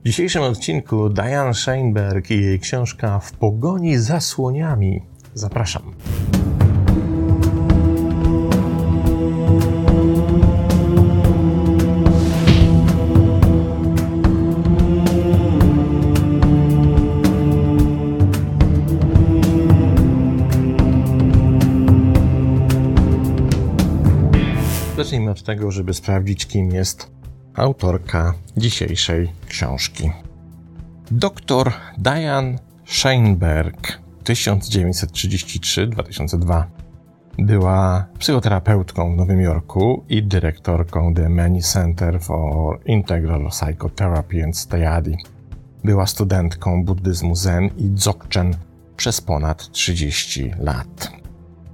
W dzisiejszym odcinku Diane Scheinberg i jej książka W pogoni za słoniami. Zapraszam. Zacznijmy od tego, żeby sprawdzić, kim jest autorka dzisiejszej książki. Doktor Diane Scheinberg 1933-2002 była psychoterapeutką w Nowym Jorku i dyrektorką The Many Center for Integral Psychotherapy and Study. Była studentką buddyzmu Zen i Dzogchen przez ponad 30 lat.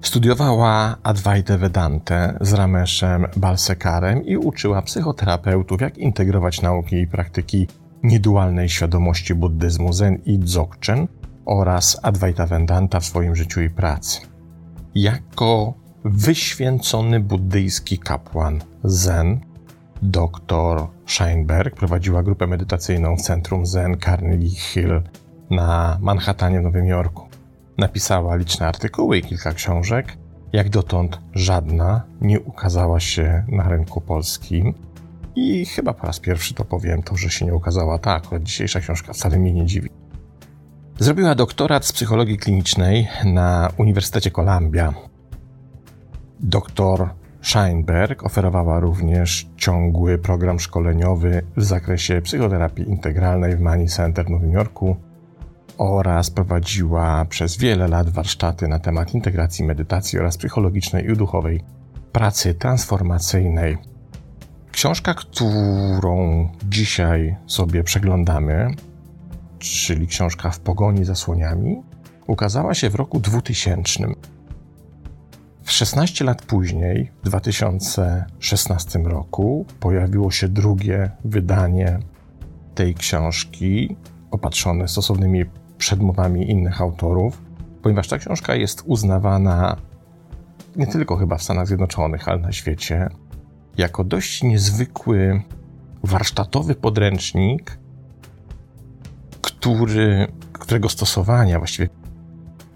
Studiowała Advaita Vedantę z Rameszem Balsekarem i uczyła psychoterapeutów, jak integrować nauki i praktyki niedualnej świadomości buddyzmu Zen i Dzogchen oraz Advaita Vedanta w swoim życiu i pracy. Jako wyświęcony buddyjski kapłan Zen, dr Scheinberg prowadziła grupę medytacyjną w centrum Zen Carnegie Hill na Manhattanie w Nowym Jorku. Napisała liczne artykuły i kilka książek. Jak dotąd żadna nie ukazała się na rynku polskim. I chyba po raz pierwszy to powiem, to, że się nie ukazała ta akurat dzisiejsza książka wcale mnie nie dziwi. Zrobiła doktorat z psychologii klinicznej na Uniwersytecie Columbia. Doktor Scheinberg oferowała również ciągły program szkoleniowy w zakresie psychoterapii integralnej w Money Center w Nowym Jorku oraz prowadziła przez wiele lat warsztaty na temat integracji medytacji oraz psychologicznej i duchowej pracy transformacyjnej. Książka, którą dzisiaj sobie przeglądamy, czyli książka W pogoni za słoniami, ukazała się w roku 2000. W 16 lat później, w 2016 roku, pojawiło się drugie wydanie tej książki, opatrzone stosownymi przedmowami innych autorów, ponieważ ta książka jest uznawana nie tylko chyba w Stanach Zjednoczonych, ale na świecie, jako dość niezwykły warsztatowy podręcznik, który, którego stosowania, właściwie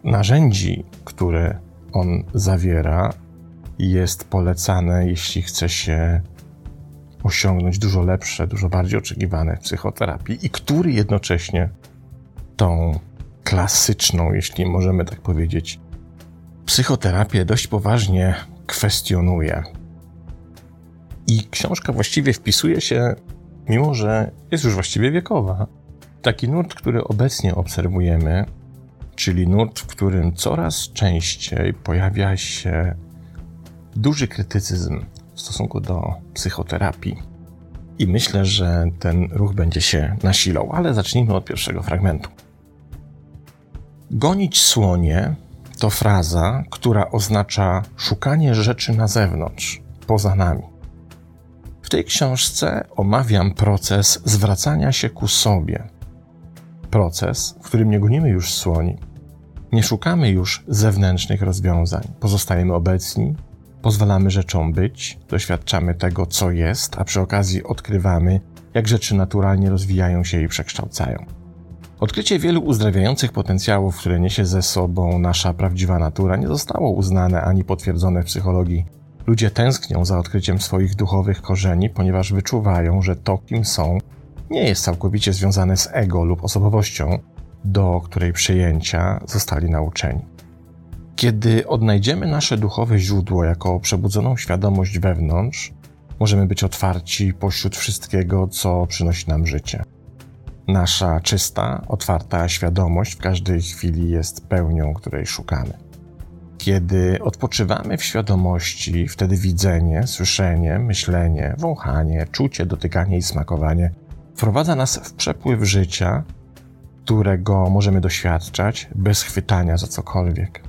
narzędzi, które on zawiera, jest polecane, jeśli chce się osiągnąć dużo lepsze, dużo bardziej oczekiwane w psychoterapii i który jednocześnie tą klasyczną, jeśli możemy tak powiedzieć, psychoterapię dość poważnie kwestionuje. I książka właściwie wpisuje się, mimo że jest już właściwie wiekowa, taki nurt, który obecnie obserwujemy, czyli nurt, w którym coraz częściej pojawia się duży krytycyzm w stosunku do psychoterapii. I myślę, że ten ruch będzie się nasilał, ale zacznijmy od pierwszego fragmentu. Gonić słonie to fraza, która oznacza szukanie rzeczy na zewnątrz, poza nami. W tej książce omawiam proces zwracania się ku sobie. Proces, w którym nie gonimy już słoni. Nie szukamy już zewnętrznych rozwiązań. Pozostajemy obecni, pozwalamy rzeczom być, doświadczamy tego, co jest, a przy okazji odkrywamy, jak rzeczy naturalnie rozwijają się i przekształcają. Odkrycie wielu uzdrawiających potencjałów, które niesie ze sobą nasza prawdziwa natura, nie zostało uznane ani potwierdzone w psychologii. Ludzie tęsknią za odkryciem swoich duchowych korzeni, ponieważ wyczuwają, że to, kim są, nie jest całkowicie związane z ego lub osobowością, do której przyjęcia zostali nauczeni. Kiedy odnajdziemy nasze duchowe źródło jako przebudzoną świadomość wewnątrz, możemy być otwarci pośród wszystkiego, co przynosi nam życie. Nasza czysta, otwarta świadomość w każdej chwili jest pełnią, której szukamy. Kiedy odpoczywamy w świadomości, wtedy widzenie, słyszenie, myślenie, wąchanie, czucie, dotykanie i smakowanie wprowadza nas w przepływ życia, którego możemy doświadczać bez chwytania za cokolwiek.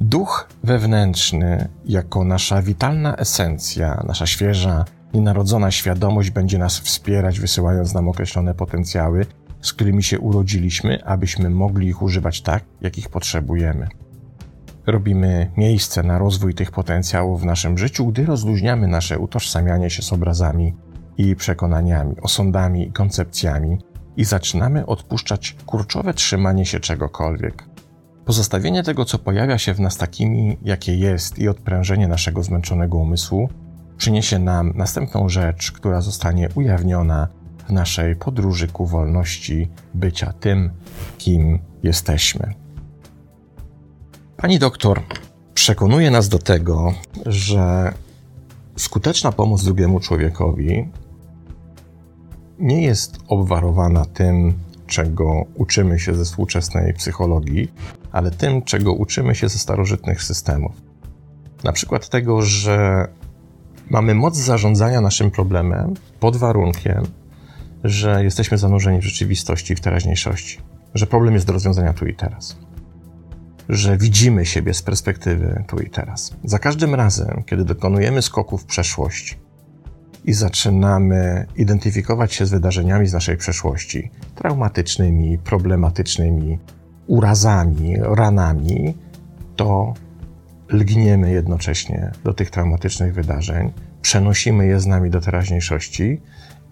Duch wewnętrzny, jako nasza witalna esencja, nasza świeża, Nienarodzona świadomość będzie nas wspierać, wysyłając nam określone potencjały, z którymi się urodziliśmy, abyśmy mogli ich używać tak, jak ich potrzebujemy. Robimy miejsce na rozwój tych potencjałów w naszym życiu, gdy rozluźniamy nasze utożsamianie się z obrazami i przekonaniami, osądami i koncepcjami, i zaczynamy odpuszczać kurczowe trzymanie się czegokolwiek. Pozostawienie tego, co pojawia się w nas takimi, jakie jest, i odprężenie naszego zmęczonego umysłu przyniesie nam następną rzecz, która zostanie ujawniona w naszej podróży ku wolności bycia tym, kim jesteśmy. Pani doktor przekonuje nas do tego, że skuteczna pomoc drugiemu człowiekowi nie jest obwarowana tym, czego uczymy się ze współczesnej psychologii, ale tym, czego uczymy się ze starożytnych systemów. Na przykład tego, że mamy moc zarządzania naszym problemem pod warunkiem, że jesteśmy zanurzeni w rzeczywistości i w teraźniejszości, że problem jest do rozwiązania tu i teraz, że widzimy siebie z perspektywy tu i teraz. Za każdym razem, kiedy dokonujemy skoku w przeszłość i zaczynamy identyfikować się z wydarzeniami z naszej przeszłości, traumatycznymi, problematycznymi, urazami, ranami, to lgniemy jednocześnie do tych traumatycznych wydarzeń, przenosimy je z nami do teraźniejszości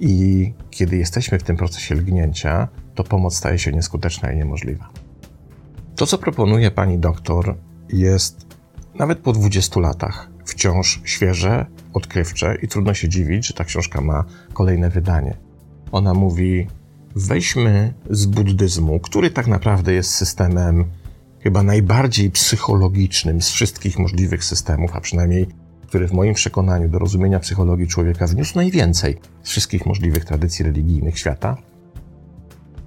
i kiedy jesteśmy w tym procesie lgnięcia, to pomoc staje się nieskuteczna i niemożliwa. To, co proponuje pani doktor, jest nawet po 20 latach wciąż świeże, odkrywcze i trudno się dziwić, że ta książka ma kolejne wydanie. Ona mówi: weźmy z buddyzmu, który tak naprawdę jest systemem chyba najbardziej psychologicznym z wszystkich możliwych systemów, a przynajmniej który w moim przekonaniu do rozumienia psychologii człowieka wniósł najwięcej z wszystkich możliwych tradycji religijnych świata.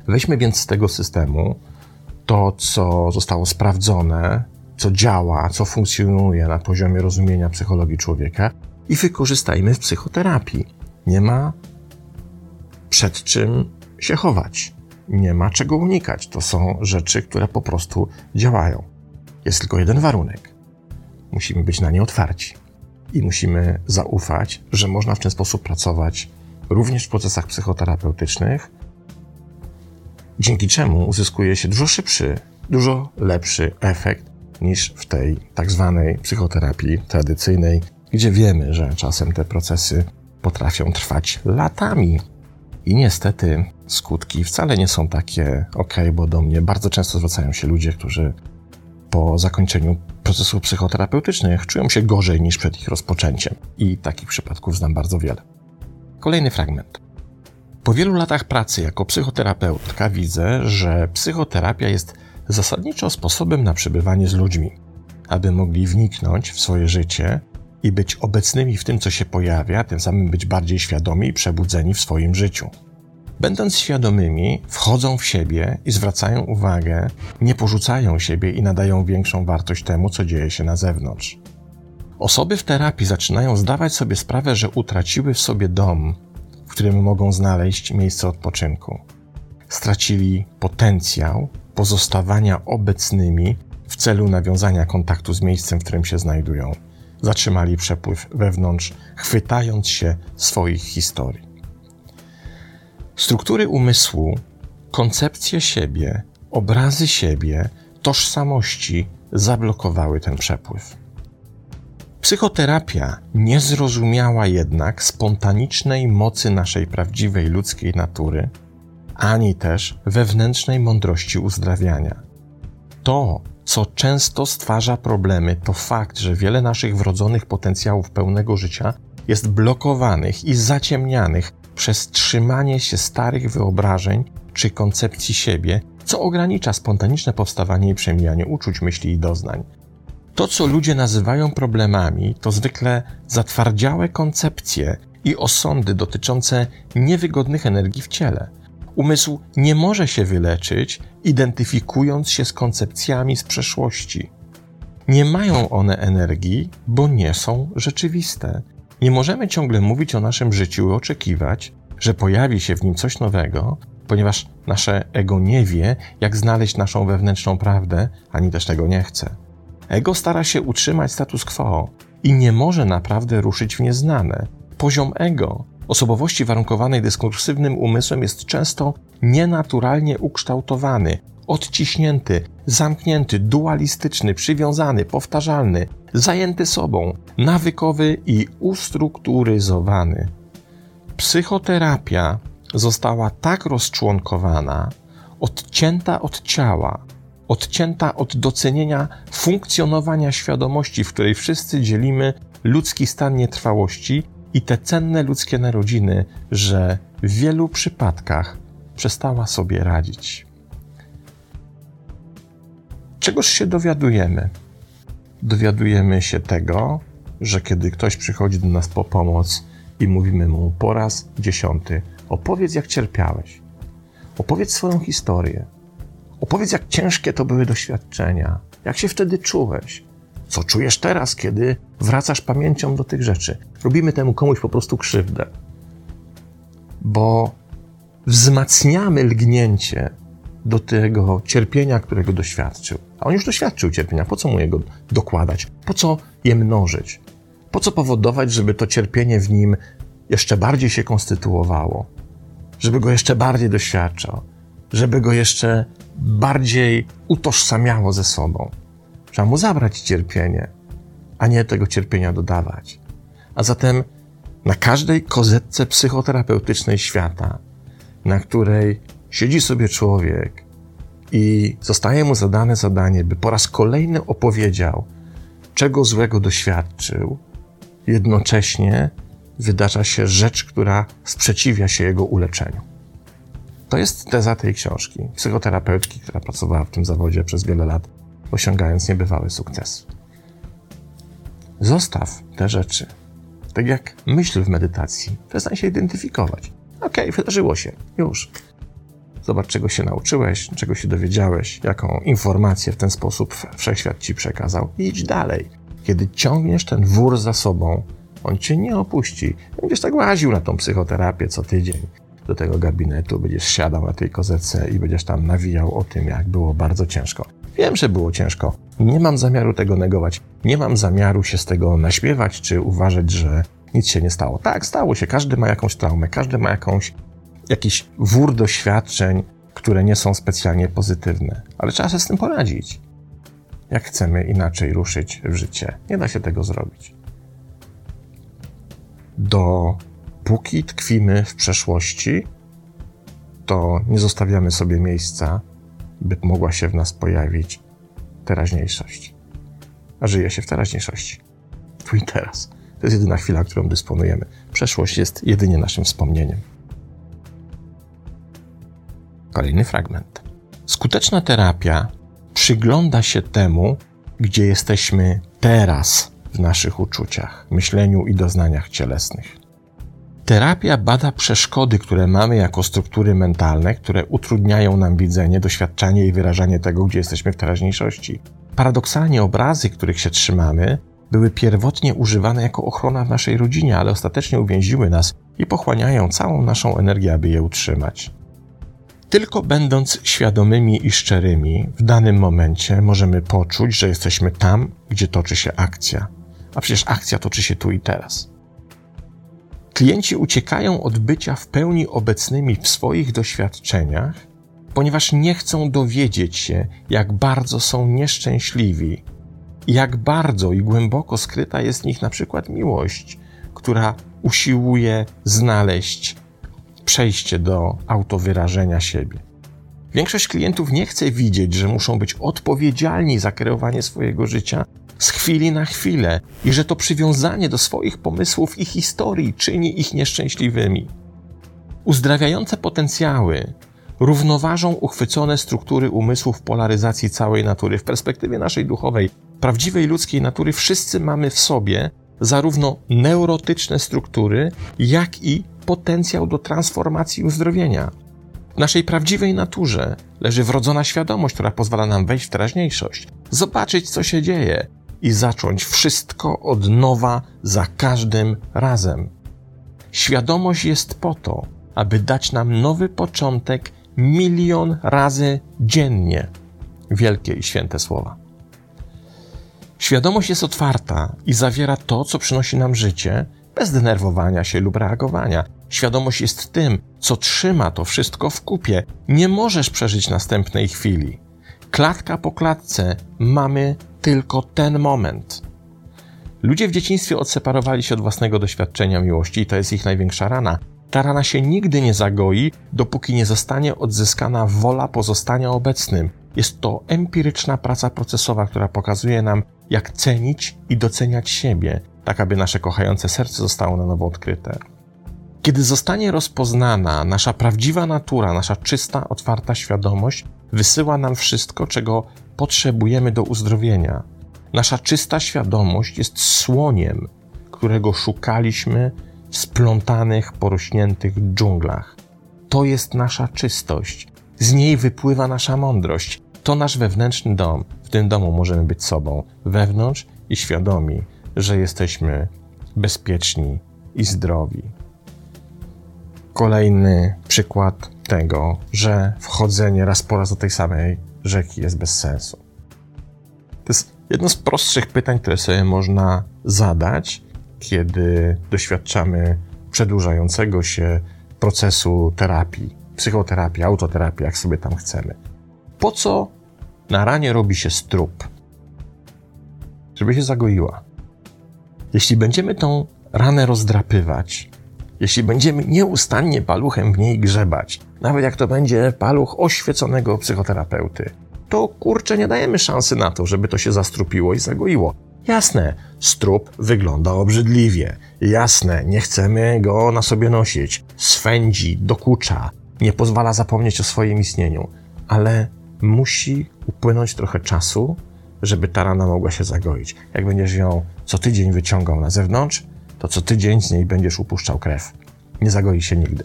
Weźmy więc z tego systemu to, co zostało sprawdzone, co działa, co funkcjonuje na poziomie rozumienia psychologii człowieka i wykorzystajmy w psychoterapii. Nie ma przed czym się chować. Nie ma czego unikać. To są rzeczy, które po prostu działają. Jest tylko jeden warunek. Musimy być na nie otwarci i musimy zaufać, że można w ten sposób pracować również w procesach psychoterapeutycznych, dzięki czemu uzyskuje się dużo szybszy, dużo lepszy efekt niż w tej tak zwanej psychoterapii tradycyjnej, gdzie wiemy, że czasem te procesy potrafią trwać latami. I niestety skutki wcale nie są takie ok, bo do mnie bardzo często zwracają się ludzie, którzy po zakończeniu procesów psychoterapeutycznych czują się gorzej niż przed ich rozpoczęciem. I takich przypadków znam bardzo wiele. Kolejny fragment. Po wielu latach pracy jako psychoterapeutka widzę, że psychoterapia jest zasadniczo sposobem na przebywanie z ludźmi, aby mogli wniknąć w swoje życie i być obecnymi w tym, co się pojawia, tym samym być bardziej świadomi i przebudzeni w swoim życiu. Będąc świadomymi, wchodzą w siebie i zwracają uwagę, nie porzucają siebie i nadają większą wartość temu, co dzieje się na zewnątrz. Osoby w terapii zaczynają zdawać sobie sprawę, że utraciły w sobie dom, w którym mogą znaleźć miejsce odpoczynku. Stracili potencjał pozostawania obecnymi w celu nawiązania kontaktu z miejscem, w którym się znajdują. Zatrzymali przepływ wewnątrz, chwytając się swoich historii. Struktury umysłu, koncepcje siebie, obrazy siebie, tożsamości zablokowały ten przepływ. Psychoterapia nie zrozumiała jednak spontanicznej mocy naszej prawdziwej ludzkiej natury, ani też wewnętrznej mądrości uzdrawiania. To, co często stwarza problemy, to fakt, że wiele naszych wrodzonych potencjałów pełnego życia jest blokowanych i zaciemnianych przez trzymanie się starych wyobrażeń czy koncepcji siebie, co ogranicza spontaniczne powstawanie i przemijanie uczuć, myśli i doznań. To, co ludzie nazywają problemami, to zwykle zatwardziałe koncepcje i osądy dotyczące niewygodnych energii w ciele. Umysł nie może się wyleczyć, identyfikując się z koncepcjami z przeszłości. Nie mają one energii, bo nie są rzeczywiste. Nie możemy ciągle mówić o naszym życiu i oczekiwać, że pojawi się w nim coś nowego, ponieważ nasze ego nie wie, jak znaleźć naszą wewnętrzną prawdę, ani też tego nie chce. Ego stara się utrzymać status quo i nie może naprawdę ruszyć w nieznane. Poziom ego, osobowości warunkowanej dyskursywnym umysłem, jest często nienaturalnie ukształtowany, odciśnięty, zamknięty, dualistyczny, przywiązany, powtarzalny, zajęty sobą, nawykowy i ustrukturyzowany. Psychoterapia została tak rozczłonkowana, odcięta od ciała, odcięta od docenienia funkcjonowania świadomości, w której wszyscy dzielimy ludzki stan nietrwałości i te cenne ludzkie narodziny, że w wielu przypadkach przestała sobie radzić. Czegoż się dowiadujemy? Dowiadujemy się tego, że kiedy ktoś przychodzi do nas po pomoc i mówimy mu po raz dziesiąty: opowiedz, jak cierpiałeś, opowiedz swoją historię, opowiedz, jak ciężkie to były doświadczenia, jak się wtedy czułeś, co czujesz teraz, kiedy wracasz pamięcią do tych rzeczy. Robimy temu komuś po prostu krzywdę, bo wzmacniamy lgnięcie do tego cierpienia, którego doświadczył. A on już doświadczył cierpienia, po co mu jego dokładać? Po co je mnożyć? Po co powodować, żeby to cierpienie w nim jeszcze bardziej się konstytuowało? Żeby go jeszcze bardziej doświadczał? Żeby go jeszcze bardziej utożsamiało ze sobą? Trzeba mu zabrać cierpienie, a nie tego cierpienia dodawać. A zatem na każdej kozetce psychoterapeutycznej świata, na której siedzi sobie człowiek i zostaje mu zadane zadanie, by po raz kolejny opowiedział, czego złego doświadczył, jednocześnie wydarza się rzecz, która sprzeciwia się jego uleczeniu. To jest teza tej książki. Psychoterapeutki, która pracowała w tym zawodzie przez wiele lat, osiągając niebywały sukces. Zostaw te rzeczy. Tak jak myśl w medytacji. Przestań się identyfikować. Okej, okay, wydarzyło się. Już. Zobacz, czego się nauczyłeś, czego się dowiedziałeś, jaką informację w ten sposób wszechświat ci przekazał. Idź dalej. Kiedy ciągniesz ten wór za sobą, on cię nie opuści. Będziesz tak łaził na tą psychoterapię co tydzień do tego gabinetu, będziesz siadał na tej kozece i będziesz tam nawijał o tym, jak było bardzo ciężko. Wiem, że było ciężko. Nie mam zamiaru tego negować. Nie mam zamiaru się z tego naśmiewać, czy uważać, że nic się nie stało. Tak, stało się. Każdy ma jakąś traumę, każdy ma jakąś, jakiś wór doświadczeń, które nie są specjalnie pozytywne. Ale trzeba sobie z tym poradzić. Jak chcemy inaczej ruszyć w życie? Nie da się tego zrobić. Dopóki tkwimy w przeszłości, to nie zostawiamy sobie miejsca by mogła się w nas pojawić teraźniejszość. A żyje się w teraźniejszości. Tu i teraz. To jest jedyna chwila, którą dysponujemy. Przeszłość jest jedynie naszym wspomnieniem. Kolejny fragment. Skuteczna terapia przygląda się temu, gdzie jesteśmy teraz w naszych uczuciach, myśleniu i doznaniach cielesnych. Terapia bada przeszkody, które mamy jako struktury mentalne, które utrudniają nam widzenie, doświadczanie i wyrażanie tego, gdzie jesteśmy w teraźniejszości. Paradoksalnie obrazy, których się trzymamy, były pierwotnie używane jako ochrona w naszej rodzinie, ale ostatecznie uwięziły nas i pochłaniają całą naszą energię, aby je utrzymać. Tylko będąc świadomymi i szczerymi, w danym momencie możemy poczuć, że jesteśmy tam, gdzie toczy się akcja. A przecież akcja toczy się tu i teraz. Klienci uciekają od bycia w pełni obecnymi w swoich doświadczeniach, ponieważ nie chcą dowiedzieć się, jak bardzo są nieszczęśliwi, jak bardzo i głęboko skryta jest w nich na przykład miłość, która usiłuje znaleźć przejście do autowyrażenia siebie. Większość klientów nie chce widzieć, że muszą być odpowiedzialni za kreowanie swojego życia z chwili na chwilę i że to przywiązanie do swoich pomysłów i historii czyni ich nieszczęśliwymi. Uzdrawiające potencjały równoważą uchwycone struktury umysłu w polaryzacji całej natury. W perspektywie naszej duchowej, prawdziwej ludzkiej natury, wszyscy mamy w sobie zarówno neurotyczne struktury, jak i potencjał do transformacji i uzdrowienia. W naszej prawdziwej naturze leży wrodzona świadomość, która pozwala nam wejść w teraźniejszość, zobaczyć, co się dzieje, i zacząć wszystko od nowa za każdym razem. Świadomość jest po to, aby dać nam nowy początek milion razy dziennie. Wielkie i święte słowa. Świadomość jest otwarta i zawiera to, co przynosi nam życie, bez denerwowania się lub reagowania. Świadomość jest tym, co trzyma to wszystko w kupie. Nie możesz przeżyć następnej chwili. Klatka po klatce mamy tylko ten moment. Ludzie w dzieciństwie odseparowali się od własnego doświadczenia miłości i to jest ich największa rana. Ta rana się nigdy nie zagoi, dopóki nie zostanie odzyskana wola pozostania obecnym. Jest to empiryczna praca procesowa, która pokazuje nam, jak cenić i doceniać siebie, tak aby nasze kochające serce zostało na nowo odkryte. Kiedy zostanie rozpoznana nasza prawdziwa natura, nasza czysta, otwarta świadomość, wysyła nam wszystko, czego potrzebujemy do uzdrowienia. Nasza czysta świadomość jest słoniem, którego szukaliśmy w splątanych, porośniętych dżunglach. To jest nasza czystość. Z niej wypływa nasza mądrość. To nasz wewnętrzny dom. W tym domu możemy być sobą, wewnątrz i świadomi, że jesteśmy bezpieczni i zdrowi. Kolejny przykład tego, że wchodzenie raz po raz do tej samej rzeki jest bez sensu. To jest jedno z prostszych pytań, które sobie można zadać, kiedy doświadczamy przedłużającego się procesu terapii, psychoterapii, autoterapii, jak sobie tam chcemy. Po co na ranie robi się strup? Żeby się zagoiła. Jeśli będziemy tą ranę rozdrapywać, jeśli będziemy nieustannie paluchem w niej grzebać, nawet jak to będzie paluch oświeconego psychoterapeuty, to kurczę nie dajemy szansy na to, żeby to się zastrupiło i zagoiło. Jasne, strup wygląda obrzydliwie. Jasne, nie chcemy go na sobie nosić. Swędzi, dokucza, nie pozwala zapomnieć o swoim istnieniu. Ale musi upłynąć trochę czasu, żeby ta rana mogła się zagoić. Jak będziesz ją co tydzień wyciągał na zewnątrz, to co tydzień z niej będziesz upuszczał krew. Nie zagoi się nigdy.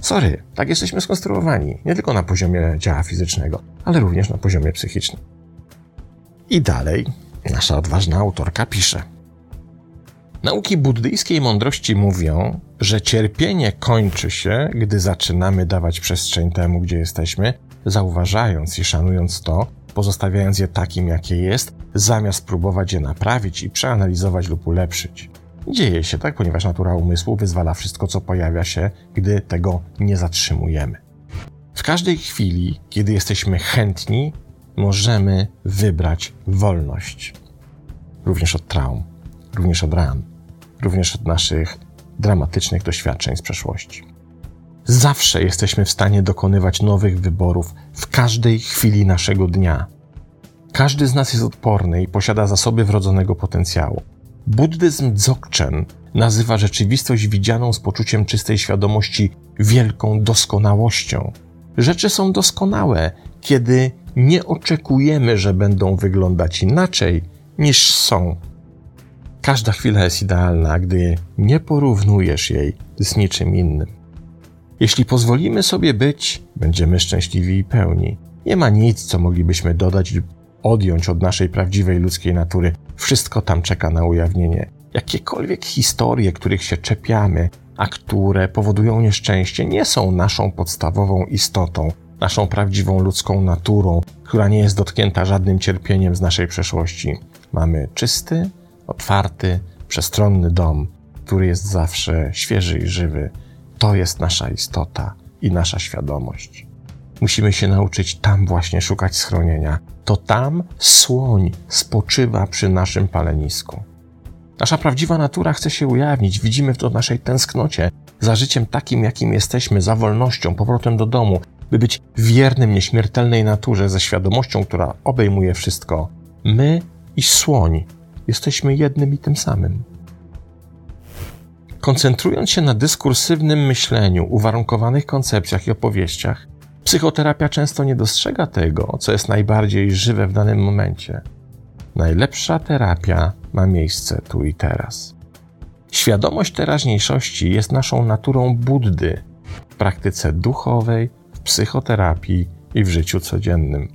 Sorry, tak jesteśmy skonstruowani, nie tylko na poziomie ciała fizycznego, ale również na poziomie psychicznym. I dalej nasza odważna autorka pisze. Nauki buddyjskiej mądrości mówią, że cierpienie kończy się, gdy zaczynamy dawać przestrzeń temu, gdzie jesteśmy, zauważając i szanując to, pozostawiając je takim, jakie jest, zamiast próbować je naprawić i przeanalizować lub ulepszyć. Dzieje się tak, ponieważ natura umysłu wyzwala wszystko, co pojawia się, gdy tego nie zatrzymujemy. W każdej chwili, kiedy jesteśmy chętni, możemy wybrać wolność. Również od traum, również od ran, również od naszych dramatycznych doświadczeń z przeszłości. Zawsze jesteśmy w stanie dokonywać nowych wyborów w każdej chwili naszego dnia. Każdy z nas jest odporny i posiada zasoby wrodzonego potencjału. Buddyzm Dzogchen nazywa rzeczywistość widzianą z poczuciem czystej świadomości wielką doskonałością. Rzeczy są doskonałe, kiedy nie oczekujemy, że będą wyglądać inaczej niż są. Każda chwila jest idealna, gdy nie porównujesz jej z niczym innym. Jeśli pozwolimy sobie być, będziemy szczęśliwi i pełni. Nie ma nic, co moglibyśmy dodać lub odjąć od naszej prawdziwej ludzkiej natury. Wszystko tam czeka na ujawnienie. Jakiekolwiek historie, których się czepiamy, a które powodują nieszczęście, nie są naszą podstawową istotą, naszą prawdziwą ludzką naturą, która nie jest dotknięta żadnym cierpieniem z naszej przeszłości. Mamy czysty, otwarty, przestronny dom, który jest zawsze świeży i żywy. To jest nasza istota i nasza świadomość. Musimy się nauczyć tam właśnie szukać schronienia. To tam słoń spoczywa przy naszym palenisku. Nasza prawdziwa natura chce się ujawnić. Widzimy to w naszej tęsknocie za życiem takim, jakim jesteśmy, za wolnością, powrotem do domu, by być wiernym nieśmiertelnej naturze ze świadomością, która obejmuje wszystko. My i słoń jesteśmy jednym i tym samym. Koncentrując się na dyskursywnym myśleniu, uwarunkowanych koncepcjach i opowieściach, psychoterapia często nie dostrzega tego, co jest najbardziej żywe w danym momencie. Najlepsza terapia ma miejsce tu i teraz. Świadomość teraźniejszości jest naszą naturą Buddy w praktyce duchowej, w psychoterapii i w życiu codziennym.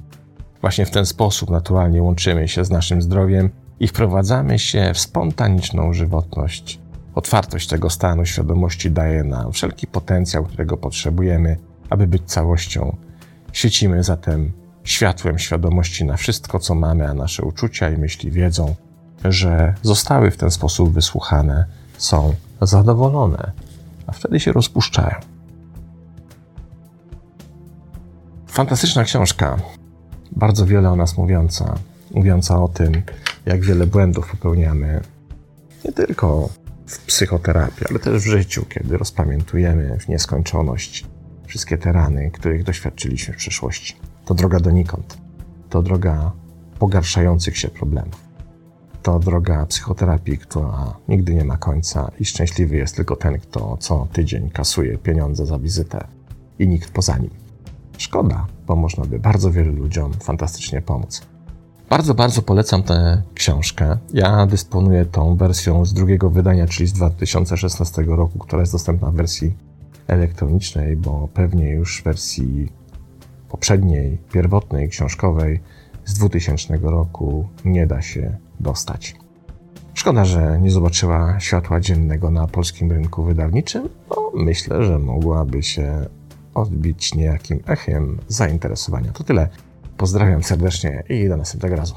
Właśnie w ten sposób naturalnie łączymy się z naszym zdrowiem i wprowadzamy się w spontaniczną żywotność. Otwartość tego stanu świadomości daje nam wszelki potencjał, którego potrzebujemy, aby być całością. Świecimy zatem światłem świadomości na wszystko, co mamy, a nasze uczucia i myśli wiedzą, że zostały w ten sposób wysłuchane, są zadowolone, a wtedy się rozpuszczają. Fantastyczna książka, bardzo wiele o nas mówiąca, mówiąca o tym, jak wiele błędów popełniamy, nie tylko w psychoterapii, ale też w życiu, kiedy rozpamiętujemy w nieskończoność wszystkie te rany, których doświadczyliśmy w przeszłości. To droga donikąd. To droga pogarszających się problemów. To droga psychoterapii, która nigdy nie ma końca i szczęśliwy jest tylko ten, kto co tydzień kasuje pieniądze za wizytę i nikt poza nim. Szkoda, bo można by bardzo wielu ludziom fantastycznie pomóc. Bardzo, bardzo polecam tę książkę. Ja dysponuję tą wersją z drugiego wydania, czyli z 2016 roku, która jest dostępna w wersji elektronicznej, bo pewnie już w wersji poprzedniej, pierwotnej, książkowej z 2000 roku nie da się dostać. Szkoda, że nie zobaczyła światła dziennego na polskim rynku wydawniczym, bo myślę, że mogłaby się odbić niejakim echem zainteresowania. To tyle. Pozdrawiam serdecznie i do następnego razu.